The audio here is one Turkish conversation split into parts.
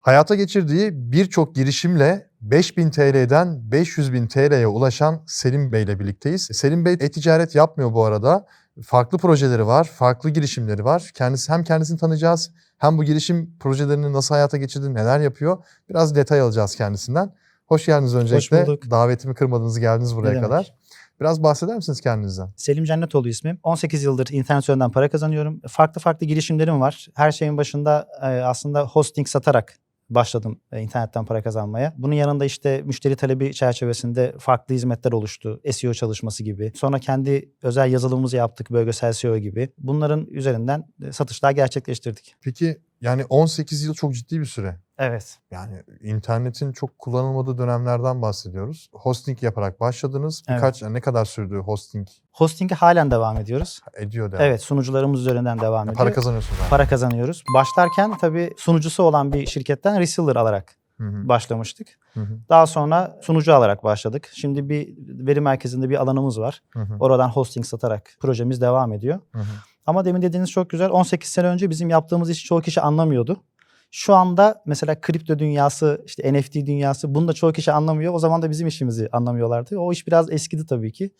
Hayata geçirdiği birçok girişimle 5000 TL'den 500 bin TL'ye ulaşan Selim Bey ile birlikteyiz. Selim Bey e-ticaret yapmıyor bu arada. Farklı projeleri var, farklı girişimleri var. Kendisi hem kendisini tanıyacağız, hem bu girişim projelerini nasıl hayata geçirdi, neler yapıyor. Biraz detay alacağız kendisinden. Hoş geldiniz öncelikle. bulduk. Davetimi kırmadınız, geldiniz buraya demek. kadar. Biraz bahseder misiniz kendinizden? Selim Cennetoğlu ismim. 18 yıldır internet üzerinden para kazanıyorum. Farklı farklı girişimlerim var. Her şeyin başında e, aslında hosting satarak başladım e, internetten para kazanmaya. Bunun yanında işte müşteri talebi çerçevesinde farklı hizmetler oluştu. SEO çalışması gibi. Sonra kendi özel yazılımımızı yaptık. Bölgesel SEO gibi. Bunların üzerinden e, satışlar gerçekleştirdik. Peki yani 18 yıl çok ciddi bir süre. Evet. Yani internetin çok kullanılmadığı dönemlerden bahsediyoruz. Hosting yaparak başladınız. Evet. Birkaç ne kadar sürdü hosting Hosting'e halen devam ediyoruz. ediyor devam. Evet sunucularımız üzerinden devam Yani ediyor. para kazanıyorsunuz yani. para kazanıyoruz. Başlarken tabii sunucusu olan bir şirketten reseller alarak Hı hı, başlamıştık. hı hı, Daha sonra sunucu alarak başladık. Şimdi bir veri merkezinde bir alanımız var. hı hı, Oradan hosting satarak projemiz devam ediyor. hı hı. Ama demin dediğiniz çok güzel. 18 sene önce bizim yaptığımız işi çoğu kişi anlamıyordu. Şu anda mesela kripto dünyası, işte NFT dünyası bunu da çoğu kişi anlamıyor. O zaman da bizim işimizi anlamıyorlardı. O iş biraz eskidi tabii ki.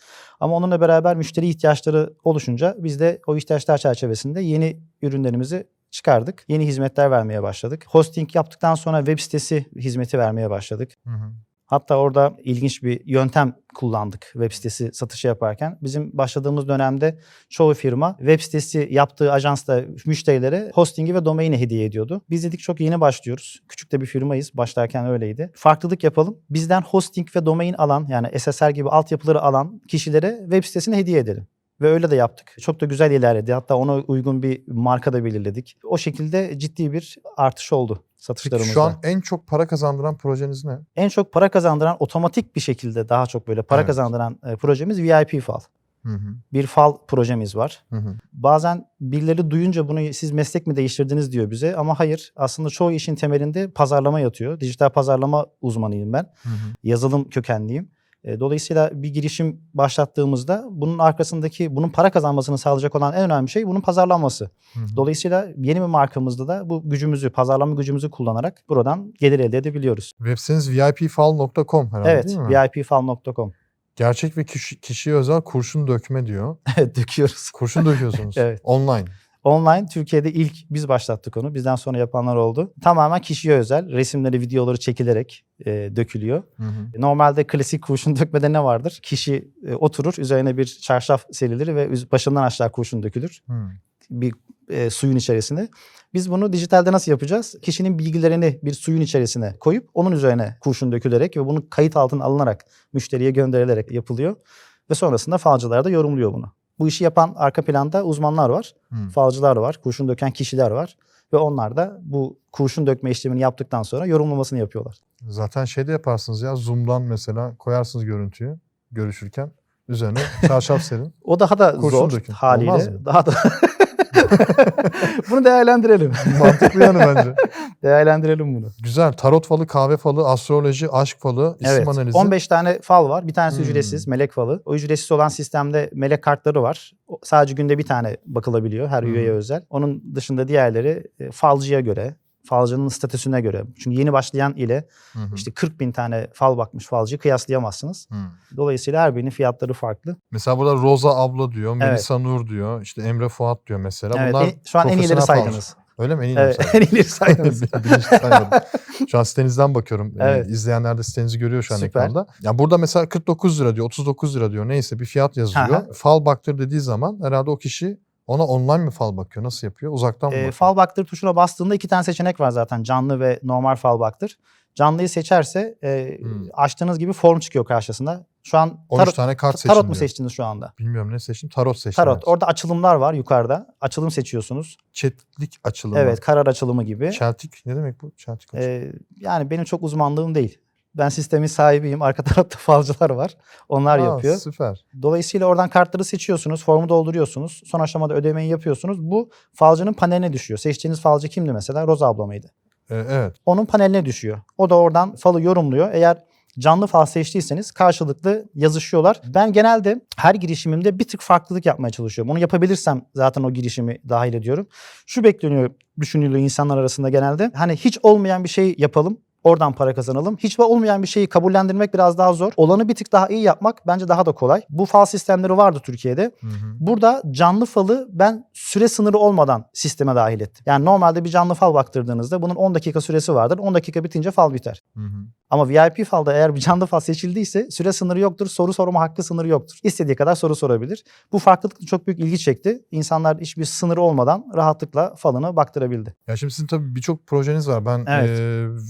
Ama onunla beraber müşteri ihtiyaçları oluşunca biz de o ihtiyaçlar çerçevesinde yeni ürünlerimizi çıkardık. Yeni hizmetler vermeye başladık. Hosting yaptıktan sonra web sitesi hizmeti vermeye başladık. Hı hı. Hatta orada ilginç bir yöntem kullandık web sitesi satışı yaparken. Bizim başladığımız dönemde çoğu firma web sitesi yaptığı ajansla müşterilere hostingi ve domaini hediye ediyordu. Biz dedik çok yeni başlıyoruz. Küçük de bir firmayız. Başlarken öyleydi. Farklılık yapalım. Bizden hosting ve domain alan yani SSL gibi altyapıları alan kişilere web sitesini hediye edelim. Ve öyle de yaptık. Çok da güzel ilerledi. Hatta ona uygun bir marka da belirledik. O şekilde ciddi bir artış oldu Peki satışlarımızda. şu an en çok para kazandıran projeniz ne? En çok para kazandıran otomatik bir şekilde daha çok böyle para Evet. kazandıran e, projemiz VIP fal. Hı hı, Bir fal projemiz var. hı hı. Bazen birileri duyunca bunu siz meslek mi değiştirdiniz diyor bize ama hayır aslında çoğu işin temelinde pazarlama yatıyor. Dijital pazarlama uzmanıyım ben. Hı hı. Yazılım kökenliyim. Dolayısıyla bir girişim başlattığımızda bunun arkasındaki bunun para kazanmasını sağlayacak olan en önemli şey bunun pazarlanması. Hı hı. Dolayısıyla yeni bir markamızda da bu gücümüzü, pazarlama gücümüzü kullanarak buradan gelir elde edebiliyoruz. Web siteniz vipfal.com herhalde evet, değil mi? vipfal.com. Gerçek ve kişi, kişiye özel kurşun dökme diyor. Evet döküyoruz. Kurşun döküyorsunuz. Evet. Online. Online Türkiye'de ilk biz başlattık onu. Bizden sonra yapanlar oldu. Tamamen kişiye özel. Resimleri, videoları çekilerek e, dökülüyor. Hı hı. Normalde klasik kurşun dökmede ne vardır? Kişi e, oturur, üzerine bir çarşaf serilir ve başından aşağı kurşun dökülür Hı. bir e, suyun içerisine. Biz bunu dijitalde nasıl yapacağız? Kişinin bilgilerini bir suyun içerisine koyup onun üzerine kurşun dökülerek ve bunun kayıt altına alınarak müşteriye gönderilerek yapılıyor. Ve sonrasında falcılar da yorumluyor bunu. Bu işi yapan arka planda uzmanlar var, Hı. falcılar var, kurşun döken kişiler var. Ve onlar da bu kurşun dökme işlemini yaptıktan sonra yorumlamasını yapıyorlar. Zaten şey de yaparsınız ya Zoom'dan mesela koyarsınız görüntüyü görüşürken. Üzerine çarşaf serin. O daha da Kurşun zor dökün. haliyle. Olmaz mı? Daha da Bunu değerlendirelim. Mantıklı yani bence. değerlendirelim bunu. Güzel. Tarot falı, kahve falı, astroloji, aşk falı, isim Evet. analizi. 15 tane fal var. Bir tanesi Hmm. ücretsiz, melek falı. O ücretsiz olan sistemde melek kartları var. Sadece günde bir tane bakılabiliyor her Hmm. üyeye özel. Onun dışında diğerleri e, falcıya göre, falcının statüsüne göre. Çünkü yeni başlayan ile Hı hı. işte 40 bin tane fal bakmış falcıyı kıyaslayamazsınız. Hı. Dolayısıyla her birinin fiyatları farklı. Mesela burada Roza abla diyor, Evet. Melisa Nur diyor, işte Emre Fuat diyor mesela. Evet, Bunlar en- şu an en iyileri falcı. saydınız. Öyle mi? En iyi Evet, en iyileri saydınız. Şu an sitenizden bakıyorum. Ee, Evet. İzleyenler de sitenizi görüyor şu an Süper. ekranda. Ya burada mesela 49 lira diyor, 39 lira diyor. Neyse bir fiyat yazıyor. Aha. Fal baktır dediği zaman herhalde o kişi ona online mi fal bakıyor? Nasıl yapıyor? Uzaktan mı E, bakıyor? fal baktır tuşuna bastığında iki tane seçenek var zaten. Canlı ve normal fal baktır. Canlıyı seçerse e, Hmm. açtığınız gibi form çıkıyor karşısında. Şu an 13 tarot, tane kart tarot mu diyor. seçtiniz şu anda? Bilmiyorum ne seçtim. Tarot seçtim. Tarot. Orada açılımlar var yukarıda. Açılım seçiyorsunuz. Çetlik açılımı. Evet, karar açılımı gibi. Çeltik ne demek bu? Çeltik açılımı. E, yani benim çok uzmanlığım değil. Ben sistemin sahibiyim. Arka tarafta falcılar var. Onlar Aa, yapıyor. Süper. Dolayısıyla oradan kartları seçiyorsunuz, formu dolduruyorsunuz. Son aşamada ödemeyi yapıyorsunuz. Bu falcının paneline düşüyor. Seçtiğiniz falcı kimdi mesela? Roza abla mıydı? Ee, evet. Onun paneline düşüyor. O da oradan falı yorumluyor. Eğer canlı fal seçtiyseniz karşılıklı yazışıyorlar. Ben genelde her girişimimde bir tık farklılık yapmaya çalışıyorum. Onu yapabilirsem zaten o girişimi dahil ediyorum. Şu bekleniyor düşünülüyor insanlar arasında genelde. Hani hiç olmayan bir şey yapalım. Oradan para kazanalım. Hiç olmayan bir şeyi kabullendirmek biraz daha zor. Olanı bir tık daha iyi yapmak bence daha da kolay. Bu fal sistemleri vardı Türkiye'de. Hı hı. Burada canlı falı ben süre sınırı olmadan sisteme dahil ettim. Yani normalde bir canlı fal baktırdığınızda bunun 10 dakika süresi vardır. 10 dakika bitince fal biter. Hı hı. Ama VIP falda eğer bir canlı fal seçildiyse süre sınırı yoktur, soru sorma hakkı sınırı yoktur. İstediği kadar soru sorabilir. Bu farklılık çok büyük ilgi çekti. İnsanlar hiçbir sınırı olmadan rahatlıkla falını baktırabildi. Ya şimdi sizin tabii birçok projeniz var. Ben Evet.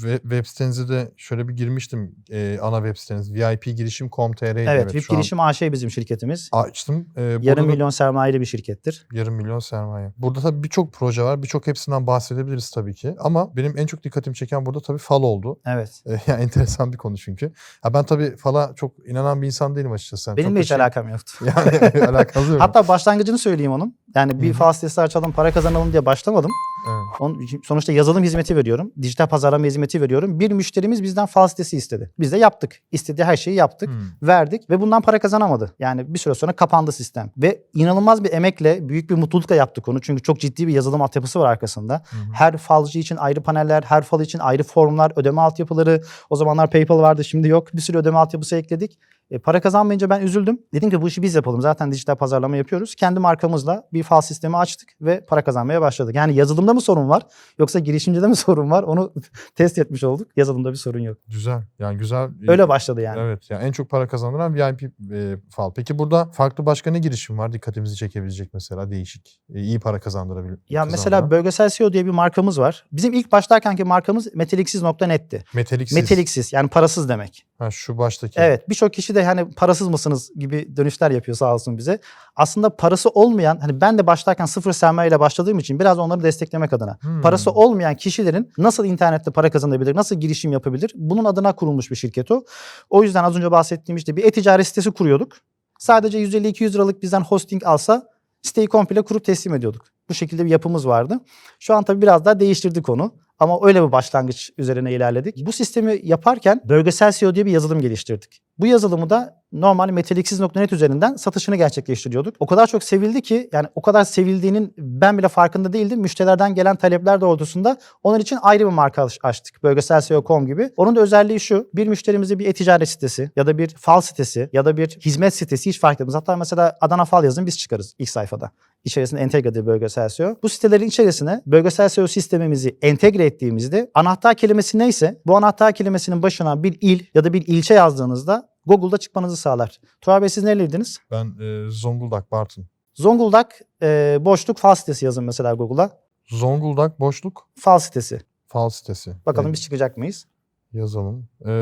e, web, sitenize de şöyle bir girmiştim. E, ana web siteniz vipgirişim.com.tr idi. Evet, VIP şu an Girişim AŞ bizim şirketimiz. açtım. E, Yarım da- milyon sermayeli bir şirkettir. Yarım milyon sermaye. Burada tabii birçok proje var. Birçok hepsinden bahsedebiliriz tabii ki. Ama benim en çok dikkatimi çeken burada tabii fal oldu. Evet. E, yani enteresan bir konu çünkü. Ha ben tabii fala çok inanan bir insan değilim açıkçası. Yani Benim hiç şey- alakam yoktu. Yani alakalı yok. Hatta başlangıcını söyleyeyim onun. Yani bir fal sitesi açalım, para kazanalım diye başlamadım. Evet. Onun, sonuçta yazılım hizmeti veriyorum. Dijital pazarlama hizmeti veriyorum. Bir müşterimiz bizden fal sitesi istedi. Biz de yaptık. İstediği her şeyi yaptık. Hmm. Verdik ve bundan para kazanamadı. Yani bir süre sonra kapandı sistem. Ve inanılmaz bir emekle, büyük bir mutlulukla yaptık onu. Çünkü çok ciddi bir yazılım altyapısı var arkasında. Hı. Her falcı için ayrı paneller, her fal için ayrı formlar, ödeme altyapıları. O zamanlar PayPal vardı, şimdi yok. Bir sürü ödeme altyapısı ekledik. E, para kazanmayınca ben üzüldüm. Dedim ki bu işi biz yapalım. Zaten dijital pazarlama yapıyoruz. Kendi markamızla bir fal sistemi açtık ve para kazanmaya başladık. Yani yazılımda mı sorun var yoksa girişimcide mi sorun var? Onu test etmiş olduk. Yazılımda bir sorun yok. Güzel. Yani güzel. Öyle başladı yani. Evet. Yani en çok para kazandıran VIP e, fal. Peki burada farklı başka ne girişim var? Dikkatimizi çekebilecek mesela değişik. E, iyi para kazandırabilir. Ya mesela bölgesel SEO diye bir markamız var. Bizim ilk başlarkenki markamız metaliksiz.net'ti. metaliksiz. Metaliksiz yani parasız demek. Ha, şu baştaki. Evet birçok kişi de hani parasız mısınız gibi dönüşler yapıyor sağ olsun bize. Aslında parası olmayan hani ben de başlarken sıfır sermayeyle başladığım için biraz onları desteklemek adına. Hmm. Parası olmayan kişilerin nasıl internette para kazanabilir, nasıl girişim yapabilir bunun adına kurulmuş bir şirket o. O yüzden az önce bahsettiğim işte bir e-ticaret sitesi kuruyorduk. Sadece 150-200 liralık bizden hosting alsa siteyi komple kurup teslim ediyorduk. Bu şekilde bir yapımız vardı. Şu an tabii biraz daha değiştirdik onu. Ama öyle bir başlangıç üzerine ilerledik. Bu sistemi yaparken bölgesel SEO diye bir yazılım geliştirdik. Bu yazılımı da normal metaliksiz.net üzerinden satışını gerçekleştiriyorduk. O kadar çok sevildi ki yani o kadar sevildiğinin ben bile farkında değildim. Müşterilerden gelen talepler doğrultusunda onun için ayrı bir marka aç- açtık. Bölgesel SEO.com gibi. Onun da özelliği şu. Bir müşterimize bir e-ticaret sitesi ya da bir fal sitesi ya da bir hizmet sitesi hiç fark etmez. Hatta mesela Adana fal yazın biz çıkarız ilk sayfada. İçerisinde entegredir bölgesel SEO. Bu sitelerin içerisine bölgesel SEO sistemimizi entegre ettiğimizde anahtar kelimesi neyse bu anahtar kelimesinin başına bir il ya da bir ilçe yazdığınızda Google'da çıkmanızı sağlar. Tuğra Bey siz nereliydiniz? Ben e, Zonguldak, Bartın. Zonguldak e, boşluk fal sitesi yazın mesela Google'a. Zonguldak boşluk Fal sitesi. fal sitesi. Bakalım Evet, biz çıkacak mıyız? yazalım. E,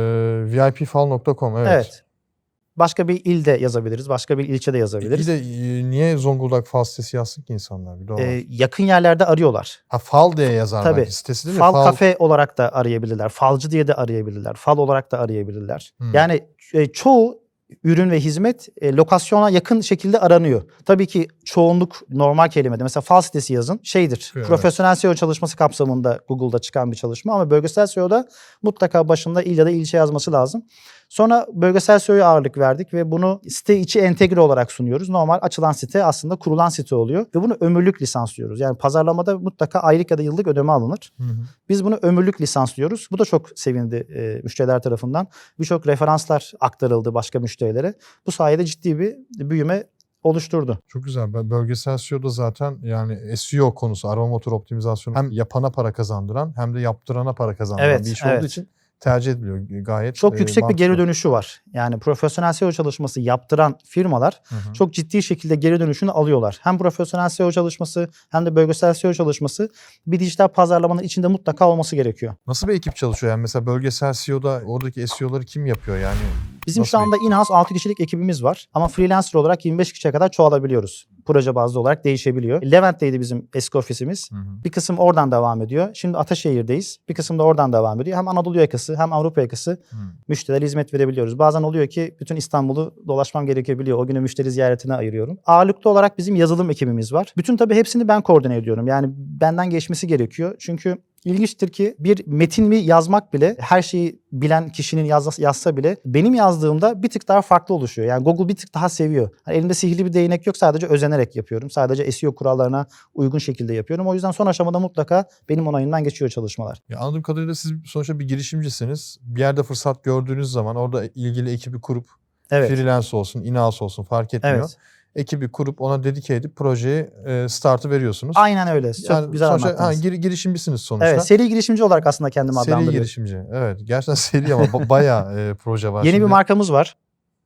vipfal.com evet. Evet. Başka bir ilde yazabiliriz. Başka bir ilçede İyi yazabiliriz. de e, niye Zonguldak fal sitesi yazsın ki insanlar? Bir de o var. E, yakın yerlerde arıyorlar. ha fal diye yazar Tabii. sitesi değil mi? Fal, kafe olarak da arayabilirler. Falcı diye de arayabilirler. Fal olarak da arayabilirler. Hmm. Yani e, çoğu ürün ve hizmet e, lokasyona yakın şekilde aranıyor. Tabii ki çoğunluk normal kelimede. Mesela fal sitesi yazın şeydir. Evet. Profesyonel SEO çalışması kapsamında Google'da çıkan bir çalışma ama bölgesel SEO'da mutlaka başında il ya da ilçe yazması lazım. Sonra bölgesel SEO'ya ağırlık verdik ve bunu site içi entegre olarak sunuyoruz. Normal açılan site aslında kurulan site oluyor ve bunu ömürlük lisanslıyoruz. Yani pazarlamada mutlaka aylık ya da yıllık ödeme alınır. Hı hı. Biz bunu ömürlük lisanslıyoruz. Bu da çok sevindi e, müşteriler tarafından. Birçok referanslar aktarıldı başka müşterilere. Bu sayede ciddi bir büyüme oluşturdu. Çok güzel. Ben- Bölgesel SEO'da zaten yani SEO konusu arama motor optimizasyonu hem yapana para kazandıran hem de yaptırana para kazandıran Evet, bir iş evet. olduğu için tercih ediliyor. Gayet Çok e, yüksek bir geri mantıklı. dönüşü var. Yani profesyonel SEO çalışması yaptıran firmalar Hı hı. çok ciddi şekilde geri dönüşünü alıyorlar. Hem profesyonel SEO çalışması hem de bölgesel SEO çalışması bir dijital pazarlamanın içinde mutlaka olması gerekiyor. Nasıl bir ekip çalışıyor? Yani mesela bölgesel SEO'da oradaki SEO'ları kim yapıyor? Yani Bizim Nasıl şu anda in-house 6 kişilik ekibimiz var ama freelancer olarak 25 kişiye kadar çoğalabiliyoruz. Proje bazlı olarak değişebiliyor. Levent'teydi bizim eski ofisimiz. Hı hı. Bir kısım oradan devam ediyor. Şimdi Ataşehir'deyiz. Bir kısım da oradan devam ediyor. Hem Anadolu yakası hem Avrupa yakası Hı. müşterilere hizmet verebiliyoruz. Bazen oluyor ki bütün İstanbul'u dolaşmam gerekebiliyor. O günü müşteri ziyaretine ayırıyorum. Ağırlıklı olarak bizim yazılım ekibimiz var. Bütün tabii hepsini ben koordine ediyorum. Yani benden geçmesi gerekiyor. Çünkü İlginçtir ki bir metin mi yazmak bile her şeyi bilen kişinin yazsa, yazsa bile benim yazdığımda bir tık daha farklı oluşuyor. Yani Google bir tık daha seviyor. Hani elimde sihirli bir değnek yok sadece özenerek yapıyorum. Sadece SEO kurallarına uygun şekilde yapıyorum. O yüzden son aşamada mutlaka benim onayımdan geçiyor çalışmalar. Ya anladığım kadarıyla siz sonuçta bir girişimcisiniz. Bir yerde fırsat gördüğünüz zaman orada ilgili ekibi kurup Evet. freelance olsun, in-house olsun fark etmiyor. Evet. Ekibi kurup ona dedike edip projeyi e, startı veriyorsunuz. Aynen öyle. Çok Yani güzel sonuçta, ha, gir- girişimcisiniz sonuçta. Evet, seri girişimci olarak aslında kendimi Seri adlandırıyorum. girişimci. Evet. Gerçekten seri ama ba- bayağı e, proje var. Yeni bir Şimdi- markamız var.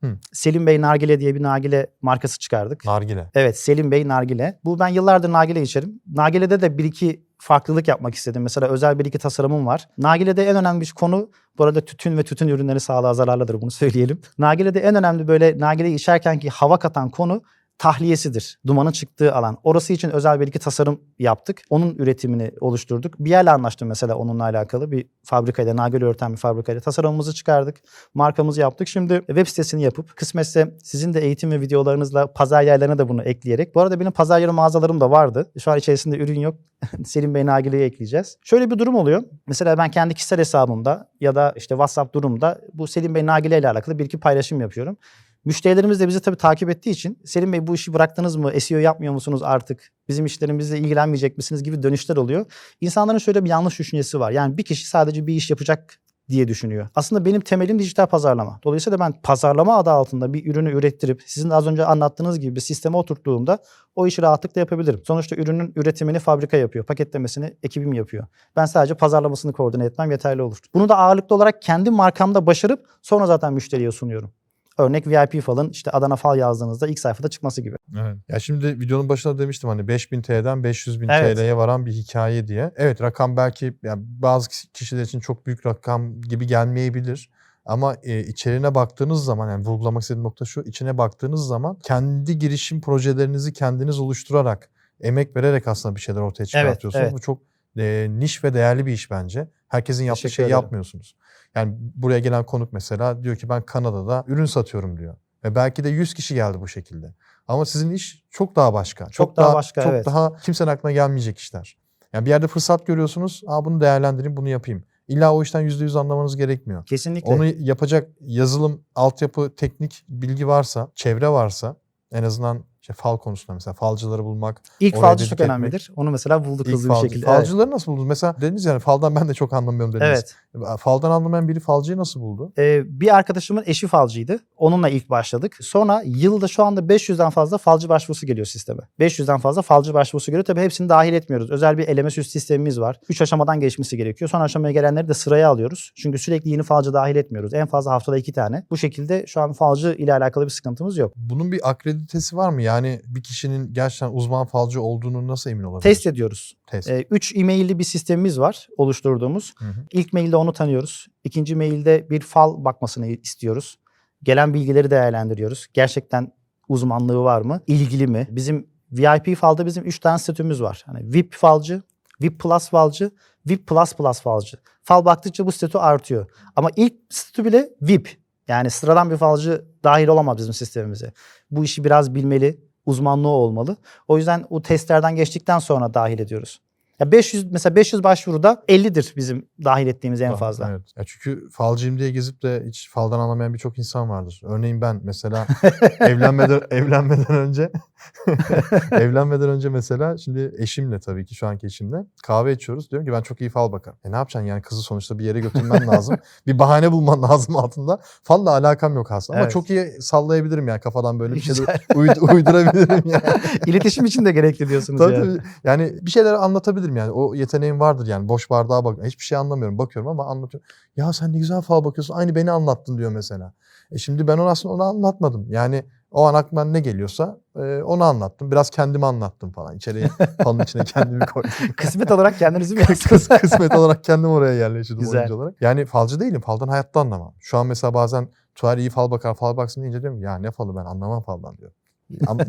Hı. Selim Bey Nargile diye bir nargile markası çıkardık. Nargile. Evet Selim Bey Nargile. Bu ben yıllardır nargile içerim. Nargile'de de bir iki farklılık yapmak istedim. Mesela özel bir iki tasarımım var. Nargile'de en önemli bir konu bu arada tütün ve tütün ürünleri sağlığa zararlıdır bunu söyleyelim. Nargile'de en önemli böyle nargileyi içerken ki hava katan konu tahliyesidir. Dumanın çıktığı alan. Orası için özel bir iki tasarım yaptık. Onun üretimini oluşturduk. Bir yerle anlaştım mesela onunla alakalı. Bir fabrikayla, nargile üreten bir fabrikayla tasarımımızı çıkardık. Markamızı yaptık. Şimdi web sitesini yapıp kısmetse sizin de eğitim ve videolarınızla pazar yerlerine de bunu ekleyerek. Bu arada benim pazar yeri mağazalarım da vardı. Şu an içerisinde ürün yok. Selim Bey Nagile'yi ekleyeceğiz. Şöyle bir durum oluyor. Mesela ben kendi kişisel hesabımda ya da işte WhatsApp durumda bu Selim Bey Nagile ile alakalı bir iki paylaşım yapıyorum. Müşterilerimiz de bizi tabii takip ettiği için Selim Bey bu işi bıraktınız mı? SEO yapmıyor musunuz artık? Bizim işlerimizle ilgilenmeyecek misiniz gibi dönüşler oluyor. İnsanların şöyle bir yanlış düşüncesi var. Yani bir kişi sadece bir iş yapacak diye düşünüyor. Aslında benim temelim dijital pazarlama. Dolayısıyla ben pazarlama adı altında bir ürünü ürettirip sizin az önce anlattığınız gibi bir sisteme oturttuğumda o işi rahatlıkla yapabilirim. Sonuçta ürünün üretimini fabrika yapıyor. Paketlemesini ekibim yapıyor. Ben sadece pazarlamasını koordine etmem yeterli olur. Bunu da ağırlıklı olarak kendi markamda başarıp sonra zaten müşteriye sunuyorum. Örnek VIP falın işte Adana fal yazdığınızda ilk sayfada çıkması gibi. Evet. Ya şimdi videonun başında demiştim hani 5000 TL'den 500 bin Evet. TL'ye varan bir hikaye diye. Evet rakam belki yani bazı kişiler için çok büyük rakam gibi gelmeyebilir. Ama e, içeriğine baktığınız zaman yani vurgulamak istediğim nokta şu. içine baktığınız zaman kendi girişim projelerinizi kendiniz oluşturarak, emek vererek aslında bir şeyler ortaya çıkartıyorsunuz. evet. Bu çok e, niş ve değerli bir iş bence. Herkesin yaptığı Teşekkür şeyi ederim. yapmıyorsunuz. Yani buraya gelen konuk mesela diyor ki ben Kanada'da ürün satıyorum diyor. Ve belki de 100 kişi geldi bu şekilde. Ama sizin iş çok daha başka. Çok, daha başka, Çok evet. daha kimsenin aklına gelmeyecek işler. Yani bir yerde fırsat görüyorsunuz. Aa bunu değerlendireyim, bunu yapayım. İlla o işten %100 anlamanız gerekmiyor. Kesinlikle. Onu yapacak yazılım, altyapı, teknik bilgi varsa, çevre varsa en azından işte fal konusunda mesela falcıları bulmak. İlk falcı çok etmek. önemlidir. Onu mesela bulduk ilk hızlı bir şekilde. Evet. Falcıları nasıl buldunuz? Mesela dediniz yani faldan ben de çok anlamıyorum dediniz. Evet. Faldan anlamayan biri falcıyı nasıl buldu? Ee, bir arkadaşımın eşi falcıydı. Onunla ilk başladık. Sonra yılda şu anda 500'den fazla falcı başvurusu geliyor sisteme. 500'den fazla falcı başvurusu geliyor. Tabii hepsini dahil etmiyoruz. Özel bir eleme süs sistemimiz var. 3 aşamadan geçmesi gerekiyor. Son aşamaya gelenleri de sıraya alıyoruz. Çünkü sürekli yeni falcı dahil etmiyoruz. En fazla haftada 2 tane. Bu şekilde şu an falcı ile alakalı bir sıkıntımız yok. Bunun bir akreditesi var mı? Yani bir kişinin gerçekten uzman falcı olduğunu nasıl emin olabilir? Test ediyoruz. Test. 3 e-mailli bir sistemimiz var oluşturduğumuz. Hı hı. İlk mailde onu tanıyoruz. İkinci mailde bir fal bakmasını istiyoruz. Gelen bilgileri değerlendiriyoruz. Gerçekten uzmanlığı var mı? İlgili mi? Bizim VIP falda bizim 3 tane statümüz var. Hani VIP falcı, VIP Plus falcı, VIP Plus Plus falcı. Fal baktıkça bu statü artıyor. Ama ilk statü bile VIP. Yani sıradan bir falcı dahil olamaz bizim sistemimize. Bu işi biraz bilmeli, uzmanlığı olmalı. O yüzden o testlerden geçtikten sonra dahil ediyoruz. Ya 500 mesela 500 başvuruda 50'dir bizim dahil ettiğimiz en fazla. Evet. Ya çünkü falcıyım diye gezip de hiç faldan anlamayan birçok insan vardır. Örneğin ben mesela evlenmeden evlenmeden önce evlenmeden önce mesela şimdi eşimle tabii ki şu anki eşimle kahve içiyoruz. Diyorum ki ben çok iyi fal bakarım. E ne yapacaksın yani kızı sonuçta bir yere götürmen lazım. bir bahane bulman lazım altında. Falla alakam yok aslında. Ama Evet. çok iyi sallayabilirim yani kafadan böyle bir şeyler uyd- uydurabilirim yani. İletişim için de gerekli diyorsunuz Tabii yani. Yani bir şeyler anlatabilirim yani. O yeteneğim vardır yani. Boş bardağa bak. Hiçbir şey anlamıyorum. Bakıyorum ama anlatıyorum. Ya sen ne güzel fal bakıyorsun. Aynı beni anlattın diyor mesela. E şimdi ben onu aslında onu anlatmadım. Yani o an aklıma ne geliyorsa e, onu anlattım. Biraz kendimi anlattım falan. İçeriye falın içine kendimi koydum. Kısmet olarak kendinizi mi Kıs-? Kısmet olarak kendim oraya yerleştirdim Güzel. oyuncu olarak. Yani falcı değilim. Faldan hayatta anlamam. Şu an mesela bazen Tuğer iyi fal bakar, fal baksın deyince diyorum ya ne falı ben anlamam faldan diyor.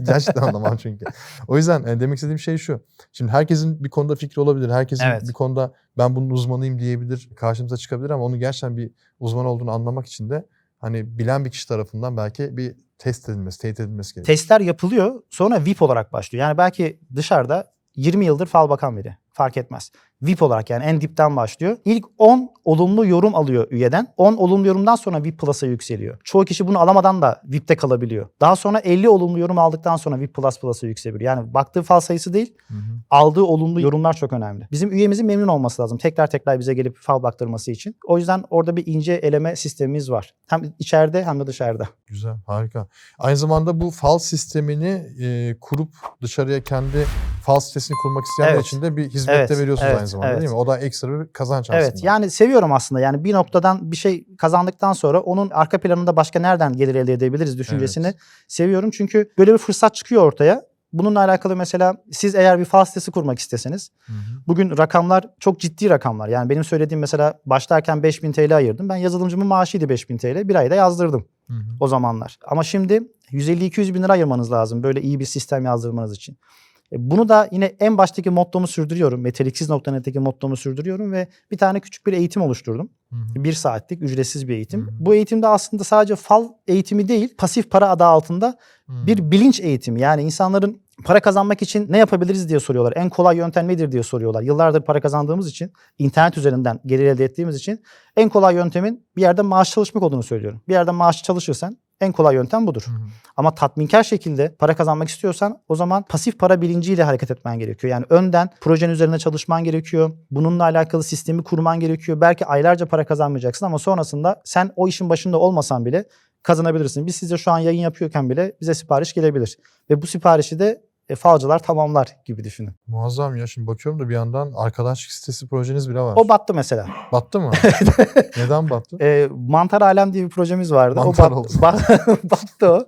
Gerçekten anlamam çünkü. O yüzden e, demek istediğim şey şu. Şimdi herkesin bir konuda fikri olabilir. Herkesin Evet. bir konuda ben bunun uzmanıyım diyebilir. Karşımıza çıkabilir ama onu gerçekten bir uzman olduğunu anlamak için de hani bilen bir kişi tarafından belki bir test edilmesi, teyit edilmesi gerekiyor. Testler yapılıyor sonra VIP olarak başlıyor. Yani belki dışarıda 20 yıldır fal bakan biri. fark etmez. VIP olarak yani en dipten başlıyor. İlk 10 olumlu yorum alıyor üyeden. 10 olumlu yorumdan sonra VIP Plus'a yükseliyor. Çoğu kişi bunu alamadan da VIP'te kalabiliyor. Daha sonra 50 olumlu yorum aldıktan sonra VIP Plus Plus'a yükselebiliyor. Yani baktığı fal sayısı değil, Hı hı. aldığı olumlu yorumlar çok önemli. Bizim üyemizin memnun olması lazım. Tekrar tekrar bize gelip fal baktırması için. O yüzden orada bir ince eleme sistemimiz var. Hem içeride hem de dışarıda. Güzel, harika. Aynı zamanda bu fal sistemini e, kurup dışarıya kendi fal sitesini kurmak isteyenler Evet. için de bir hizmet Evet, de veriyorsunuz evet, aynı zamanda evet. değil mi? O da ekstra bir kazanç aslında. Evet yani seviyorum aslında. Yani bir noktadan bir şey kazandıktan sonra onun arka planında başka nereden gelir elde edebiliriz düşüncesini Evet. seviyorum. Çünkü böyle bir fırsat çıkıyor ortaya. Bununla alakalı mesela siz eğer bir fal sitesi kurmak isteseniz Hı hı. bugün rakamlar çok ciddi rakamlar. Yani benim söylediğim mesela başlarken 5000 TL ayırdım. Ben yazılımcımın maaşıydı 5000 TL. Bir ayda yazdırdım Hı hı. o zamanlar. Ama şimdi 150-200 bin lira ayırmanız lazım böyle iyi bir sistem yazdırmanız için. E, Bunu da yine en baştaki mottomu sürdürüyorum. Metaliksiz.net'teki mottomu sürdürüyorum ve bir tane küçük bir eğitim oluşturdum. Hı hı. Bir saatlik ücretsiz bir eğitim. Hı hı. Bu eğitimde aslında sadece fal eğitimi değil, pasif para adı altında Hı. bir bilinç eğitimi. Yani insanların para kazanmak için ne yapabiliriz diye soruyorlar. En kolay yöntem nedir diye soruyorlar. Yıllardır para kazandığımız için, internet üzerinden gelir elde ettiğimiz için en kolay yöntemin bir yerde maaş çalışmak olduğunu söylüyorum. Bir yerde maaş çalışırsan en kolay yöntem budur. Hı hı. Ama tatminkar şekilde para kazanmak istiyorsan o zaman pasif para bilinciyle hareket etmen gerekiyor. Yani önden projenin üzerine çalışman gerekiyor. Bununla alakalı sistemi kurman gerekiyor. Belki aylarca para kazanmayacaksın ama sonrasında sen o işin başında olmasan bile kazanabilirsin. Biz size şu an yayın yapıyorken bile bize sipariş gelebilir. Ve bu siparişi de e, falcılar tamamlar gibi düşünün. Muazzam ya. Şimdi bakıyorum da bir yandan arkadaşlık sitesi projeniz bile var. O battı mesela. Battı mı? Neden battı? E, Mantar Alem diye bir projemiz vardı. Mantar o oldu. bat, bat- battı o.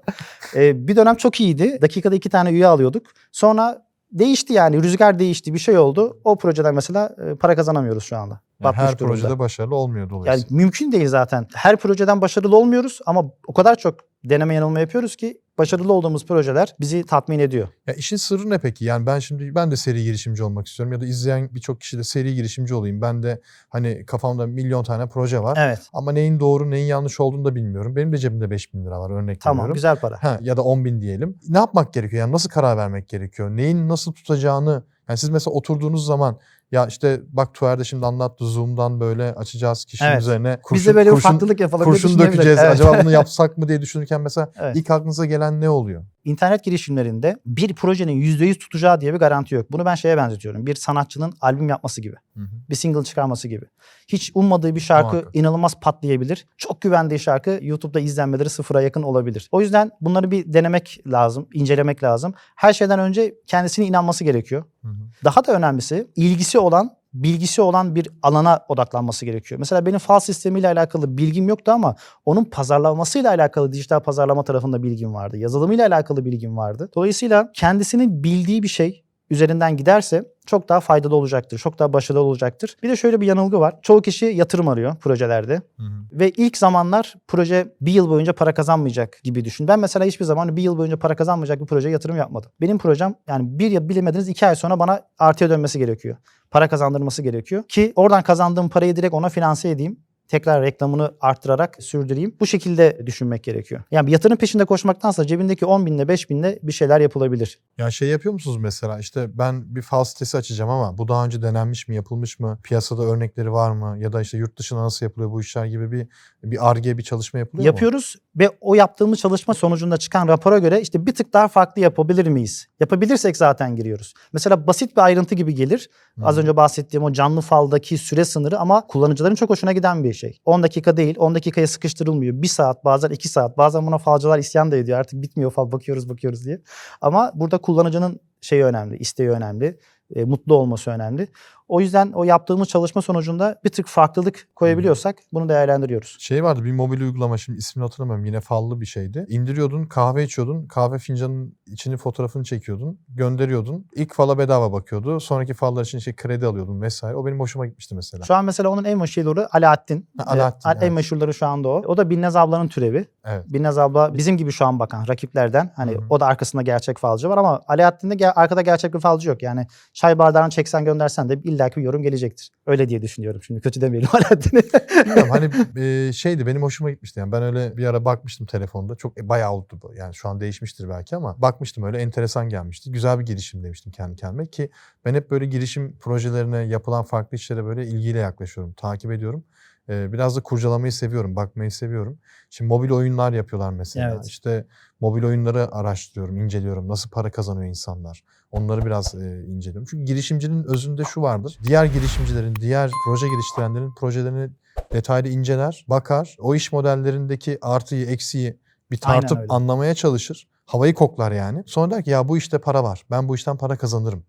E, bir dönem çok iyiydi. Dakikada iki tane üye alıyorduk. Sonra değişti yani. Rüzgar değişti. Bir şey oldu. O projeden mesela e, para kazanamıyoruz şu anda. Yani her durumda. projede başarılı olmuyor Yani dolayısıyla. mümkün değil zaten. Her projeden başarılı olmuyoruz ama o kadar çok deneme yanılma yapıyoruz ki başarılı olduğumuz projeler bizi tatmin ediyor. Ya işin sırrı ne peki? Yani ben şimdi ben de seri girişimci olmak istiyorum ya da izleyen birçok kişi de seri girişimci olayım. Ben de hani kafamda milyon tane proje var. Evet. Ama neyin doğru neyin yanlış olduğunu da bilmiyorum. Benim de cebimde 5000 lira var örnek Tamam. veriyorum. Güzel para. Ha, ya da 10 bin diyelim. Ne yapmak gerekiyor? Yani nasıl karar vermek gerekiyor? Neyin nasıl tutacağını yani siz mesela oturduğunuz zaman ya işte bak Tuğer de şimdi anlattı Zoom'dan böyle açacağız kişinin Evet. üzerine kurşun, Biz de böyle kurşun, farklılık yapalım kurşun dökeceğiz. Evet. Acaba bunu yapsak mı diye düşünürken mesela Evet. ilk aklınıza gelen ne oluyor? İnternet girişimlerinde bir projenin %100 tutacağı diye bir garanti yok. Bunu ben şeye benzetiyorum. Bir sanatçının albüm yapması gibi. Hı hı. Bir single çıkarması gibi. Hiç ummadığı bir şarkı Muhakkak. inanılmaz patlayabilir. Çok güvendiği şarkı YouTube'da izlenmeleri sıfıra yakın olabilir. O yüzden bunları bir denemek lazım, incelemek lazım. Her şeyden önce kendisine inanması gerekiyor. Hı hı. Daha da önemlisi ilgisi olan, bilgisi olan bir alana odaklanması gerekiyor. Mesela benim fal sistemiyle alakalı bilgim yoktu ama onun pazarlamasıyla alakalı dijital pazarlama tarafında bilgim vardı. Yazılımıyla alakalı bilgim vardı. Dolayısıyla kendisinin bildiği bir şey üzerinden giderse çok daha faydalı olacaktır. Çok daha başarılı olacaktır. Bir de şöyle bir yanılgı var. Çoğu kişi yatırım arıyor projelerde. Hı hı. Ve ilk zamanlar proje bir yıl boyunca para kazanmayacak gibi düşün. Ben mesela hiçbir zaman bir yıl boyunca para kazanmayacak bir projeye yatırım yapmadım. Benim projem yani bir yıl bilemediniz iki ay sonra bana artıya dönmesi gerekiyor. Para kazandırması gerekiyor. Ki oradan kazandığım parayı direkt ona finanse edeyim. Tekrar reklamını arttırarak sürdüreyim. Bu şekilde düşünmek gerekiyor. Yani bir yatırım peşinde koşmaktansa cebindeki 10 binle 5 binle bir şeyler yapılabilir. Ya şey yapıyor musunuz mesela işte ben bir fal sitesi açacağım ama bu daha önce denenmiş mi yapılmış mı piyasada örnekleri var mı ya da işte yurt dışında nasıl yapılıyor bu işler gibi bir bir arge bir çalışma yapılıyor mu? Yapıyoruz ve o yaptığımız çalışma sonucunda çıkan rapora göre işte bir tık daha farklı yapabilir miyiz? Yapabilirsek zaten giriyoruz. Mesela basit bir ayrıntı gibi gelir. Hı. Az önce bahsettiğim o canlı faldaki süre sınırı ama kullanıcıların çok hoşuna giden bir şey. 10 dakika değil 10 dakikaya sıkıştırılmıyor. 1 saat bazen 2 saat bazen buna falcılar isyan da ediyor artık bitmiyor fal bakıyoruz bakıyoruz diye. Ama burada kullanıcının şeyi önemli, isteği önemli, e, mutlu olması önemli. O yüzden o yaptığımız çalışma sonucunda bir tık farklılık koyabiliyorsak bunu değerlendiriyoruz. Şey vardı bir mobil uygulama şimdi ismini hatırlamıyorum yine fallı bir şeydi. İndiriyordun kahve içiyordun kahve fincanının içini fotoğrafını çekiyordun gönderiyordun. İlk fala bedava bakıyordu sonraki fallar için şey kredi alıyordun vesaire. O benim hoşuma gitmişti mesela. Şu an mesela onun en meşhurları Alaaddin. Ha, Alaaddin, Ee, En evet. meşhurları şu anda o. O da Binnaz ablanın türevi. Evet. Binnaz abla bizim gibi şu an bakan rakiplerden. Hani Hı hı. o da arkasında gerçek falcı var ama Alaaddin'de arkada gerçek bir falcı yok. Yani çay bardağını çeksen göndersen de illaki yorum gelecektir. Öyle diye düşünüyorum şimdi. Kötü demeyelim Alaaddin'e. Bilmiyorum hani e, şeydi benim hoşuma gitmişti. Yani ben öyle bir ara bakmıştım telefonda. Çok e, bayağı oldu bu. Yani şu an değişmiştir belki ama bakmıştım öyle enteresan gelmişti. Güzel bir girişim demiştim kendi kendime ki ben hep böyle girişim projelerine, yapılan farklı işlere böyle ilgiyle yaklaşıyorum. Takip ediyorum. Biraz da kurcalamayı seviyorum, bakmayı seviyorum. Şimdi mobil oyunlar yapıyorlar mesela. Evet. İşte mobil oyunları araştırıyorum, inceliyorum. Nasıl para kazanıyor insanlar? Onları biraz e, inceliyorum. Çünkü girişimcinin özünde şu vardır. Diğer girişimcilerin, diğer proje geliştirenlerin projelerini detaylı inceler, bakar. O iş modellerindeki artıyı, eksiği bir tartıp anlamaya çalışır. Havayı koklar yani. Sonra der ki ya bu işte para var. Ben bu işten para kazanırım.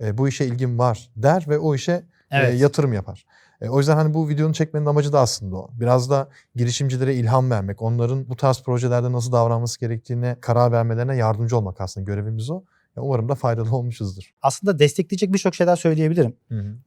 E, bu işe ilgim var der ve o işe e, yatırım yapar. E, o yüzden hani bu videonun çekmenin amacı da aslında o. Biraz da girişimcilere ilham vermek, onların bu tarz projelerde nasıl davranması gerektiğine karar vermelerine yardımcı olmak aslında görevimiz o. Umarım da faydalı olmuşuzdur. Aslında destekleyecek birçok şeyler söyleyebilirim.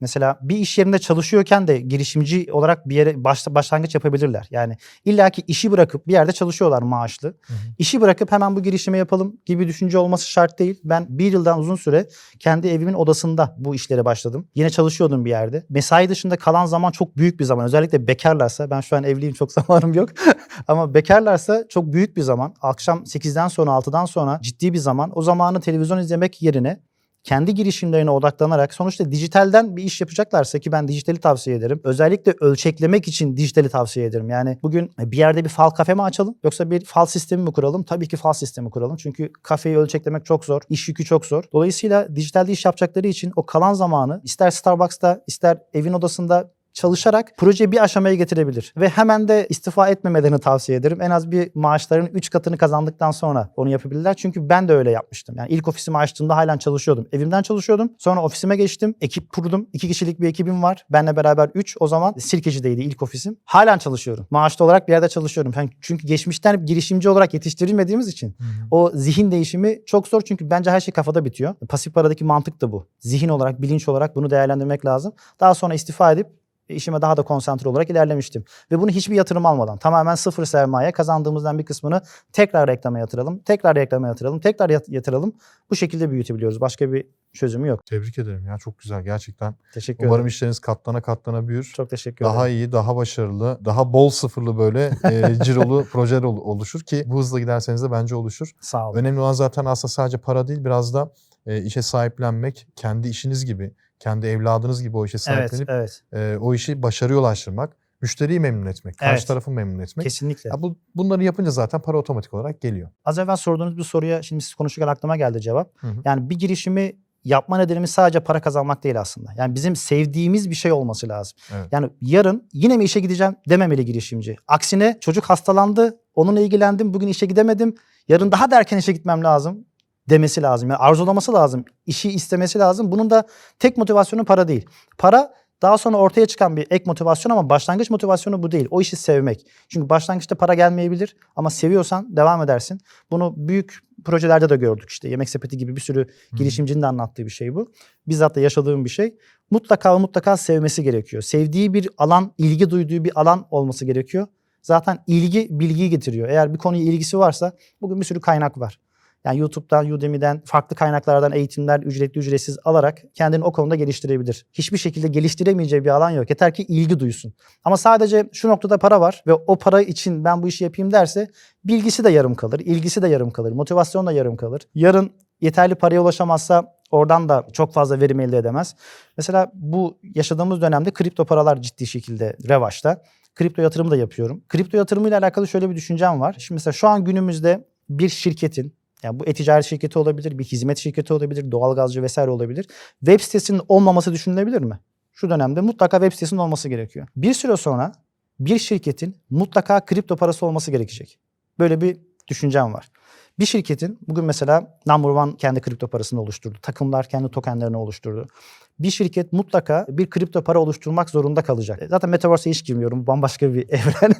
Mesela bir iş yerinde çalışıyorken de girişimci olarak bir yere başla, başlangıç yapabilirler. Yani illaki işi bırakıp bir yerde çalışıyorlar maaşlı. hı. İşi bırakıp hemen bu girişimi yapalım gibi düşünce olması şart değil. Ben bir yıldan uzun süre kendi evimin odasında bu işlere başladım. Yine çalışıyordum bir yerde. Mesai dışında kalan zaman çok büyük bir zaman. Özellikle bekarlarsa ben şu an evliyim çok zamanım yok. Ama bekarlarsa çok büyük bir zaman. Akşam 8'den sonra 6'dan sonra ciddi bir zaman. O zamanı televizyon izlemek yerine kendi girişimlerine odaklanarak sonuçta dijitalden bir iş yapacaklarsa ki ben dijitali tavsiye ederim. Özellikle ölçeklemek için dijitali tavsiye ederim. Yani bugün bir yerde bir fal kafe mi açalım yoksa bir fal sistemi mi kuralım? Tabii ki fal sistemi kuralım. Çünkü kafeyi ölçeklemek çok zor. iş yükü çok zor. Dolayısıyla dijitalde iş yapacakları için o kalan zamanı ister Starbucks'ta ister evin odasında çalışarak projeyi bir aşamaya getirebilir. Ve hemen de istifa etmemelerini tavsiye ederim. En az bir maaşların 3 katını kazandıktan sonra onu yapabilirler. Çünkü ben de öyle yapmıştım. Yani ilk ofisimi açtığımda halen çalışıyordum. Evimden çalışıyordum. Sonra ofisime geçtim. Ekip kurdum. 2 kişilik bir ekibim var. Benle beraber 3. O zaman Sirkeci'deydi ilk ofisim. Halen çalışıyorum. Maaşlı olarak bir yerde çalışıyorum. Çünkü geçmişten girişimci olarak yetiştirilmediğimiz için o zihin değişimi çok zor çünkü bence her şey kafada bitiyor. Pasif paradaki mantık da bu. Zihin olarak, bilinç olarak bunu değerlendirmek lazım. Daha sonra istifa edip işime daha da konsantre olarak ilerlemiştim. Ve bunu hiçbir yatırım almadan tamamen sıfır sermaye kazandığımızdan bir kısmını tekrar reklama yatıralım, tekrar reklama yatıralım, tekrar yat- yatıralım. Bu şekilde büyütebiliyoruz. Başka bir çözümü yok. Tebrik ederim ya çok güzel gerçekten. Teşekkür Umarım ederim. işleriniz katlana katlana büyür. Çok teşekkür daha ederim. iyi, daha başarılı, daha bol sıfırlı böyle e, cirolu projeler ol- oluşur ki bu hızla giderseniz de bence oluşur. Sağ olun. Önemli olan zaten aslında sadece para değil biraz da e, işe sahiplenmek, kendi işiniz gibi, kendi evladınız gibi o işe Evet, sahiplenip evet. e, o işi başarıya ulaştırmak, müşteriyi memnun etmek, karşı Evet. tarafı memnun etmek. Kesinlikle. Ya bu, bunları yapınca zaten para otomatik olarak geliyor. Az evvel sorduğunuz bir soruya şimdi siz konuşurken aklıma geldi cevap. Hı hı. Yani bir girişimi yapma nedenimiz sadece para kazanmak değil aslında. Yani bizim sevdiğimiz bir şey olması lazım. Evet. Yani yarın yine mi işe gideceğim dememeli girişimci. Aksine çocuk hastalandı, onunla ilgilendim, bugün işe gidemedim. Yarın daha da erken işe gitmem lazım demesi lazım. Yani arzulaması lazım, işi istemesi lazım. Bunun da tek motivasyonu para değil. Para daha sonra ortaya çıkan bir ek motivasyon ama başlangıç motivasyonu bu değil. O işi sevmek. Çünkü başlangıçta para gelmeyebilir ama seviyorsan devam edersin. Bunu büyük projelerde de gördük işte. Yemek sepeti gibi bir sürü girişimcinin de anlattığı bir şey bu. Bizzat da yaşadığım bir şey. Mutlaka ve mutlaka sevmesi gerekiyor. Sevdiği bir alan, ilgi duyduğu bir alan olması gerekiyor. Zaten ilgi bilgiyi getiriyor. Eğer bir konuya ilgisi varsa bugün bir sürü kaynak var. Yani YouTube'dan, Udemy'den, farklı kaynaklardan eğitimler ücretli ücretsiz alarak kendini o konuda geliştirebilir. Hiçbir şekilde geliştiremeyeceği bir alan yok. Yeter ki ilgi duysun. Ama sadece şu noktada para var ve o para için ben bu işi yapayım derse bilgisi de yarım kalır, ilgisi de yarım kalır, motivasyon da yarım kalır. Yarın yeterli paraya ulaşamazsa oradan da çok fazla verim elde edemez. Mesela bu yaşadığımız dönemde kripto paralar ciddi şekilde revaçta. Kripto yatırımı da yapıyorum. Kripto yatırımıyla alakalı şöyle bir düşüncem var. Şimdi mesela şu an günümüzde bir şirketin yani bu e-ticaret şirketi olabilir, bir hizmet şirketi olabilir, doğalgazcı vesaire olabilir. Web sitesinin olmaması düşünülebilir mi? Şu dönemde mutlaka web sitesinin olması gerekiyor. Bir süre sonra bir şirketin mutlaka kripto parası olması gerekecek. Böyle bir düşüncem var. Bir şirketin bugün mesela Number One kendi kripto parasını oluşturdu. Takımlar kendi tokenlerini oluşturdu. Bir şirket mutlaka bir kripto para oluşturmak zorunda kalacak. E, Zaten Metaverse'e hiç girmiyorum. Bambaşka bir evren.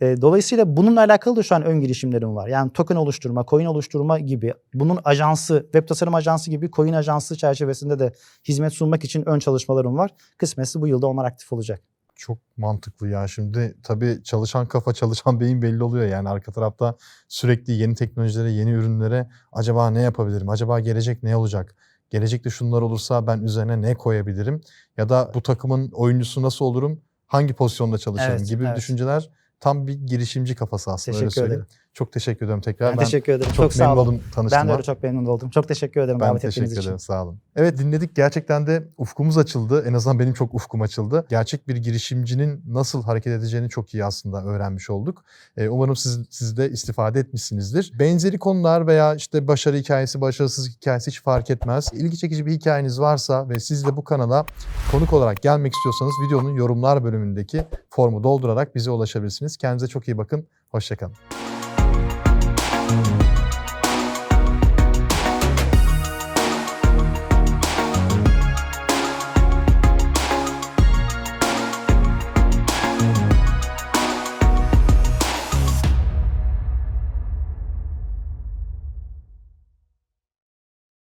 E, Dolayısıyla bununla alakalı da şu an ön girişimlerim var. Yani token oluşturma, coin oluşturma gibi bunun ajansı, web tasarım ajansı gibi coin ajansı çerçevesinde de hizmet sunmak için ön çalışmalarım var. Kısmetse bu yılda onlar aktif olacak. Çok mantıklı ya. Şimdi tabii çalışan kafa çalışan beyin belli oluyor. Yani arka tarafta sürekli yeni teknolojilere, yeni ürünlere acaba ne yapabilirim? Acaba gelecek ne olacak? gelecekte şunlar olursa ben üzerine ne koyabilirim ya da bu takımın oyuncusu nasıl olurum, hangi pozisyonda çalışırım Evet, gibi evet. düşünceler tam bir girişimci kafası aslında öyle Teşekkür söyleyeyim. ederim. Çok teşekkür ederim tekrar. Ben, Ben teşekkür ederim. çok, Çok, sağ memnun olun. oldum tanıştığıma. Ben de öyle çok memnun oldum. Çok teşekkür ederim Ben davet teşekkür ettiğiniz için. ederim sağ olun. Evet dinledik gerçekten de ufkumuz açıldı. En azından benim çok ufkum açıldı. Gerçek bir girişimcinin nasıl hareket edeceğini çok iyi aslında öğrenmiş olduk. Ee, umarım siz, siz de istifade etmişsinizdir. Benzeri konular veya işte başarı hikayesi, başarısız hikayesi hiç fark etmez. İlgi çekici bir hikayeniz varsa ve siz de bu kanala konuk olarak gelmek istiyorsanız videonun yorumlar bölümündeki formu doldurarak bize ulaşabilirsiniz. Kendinize çok iyi bakın. Hoşçakalın.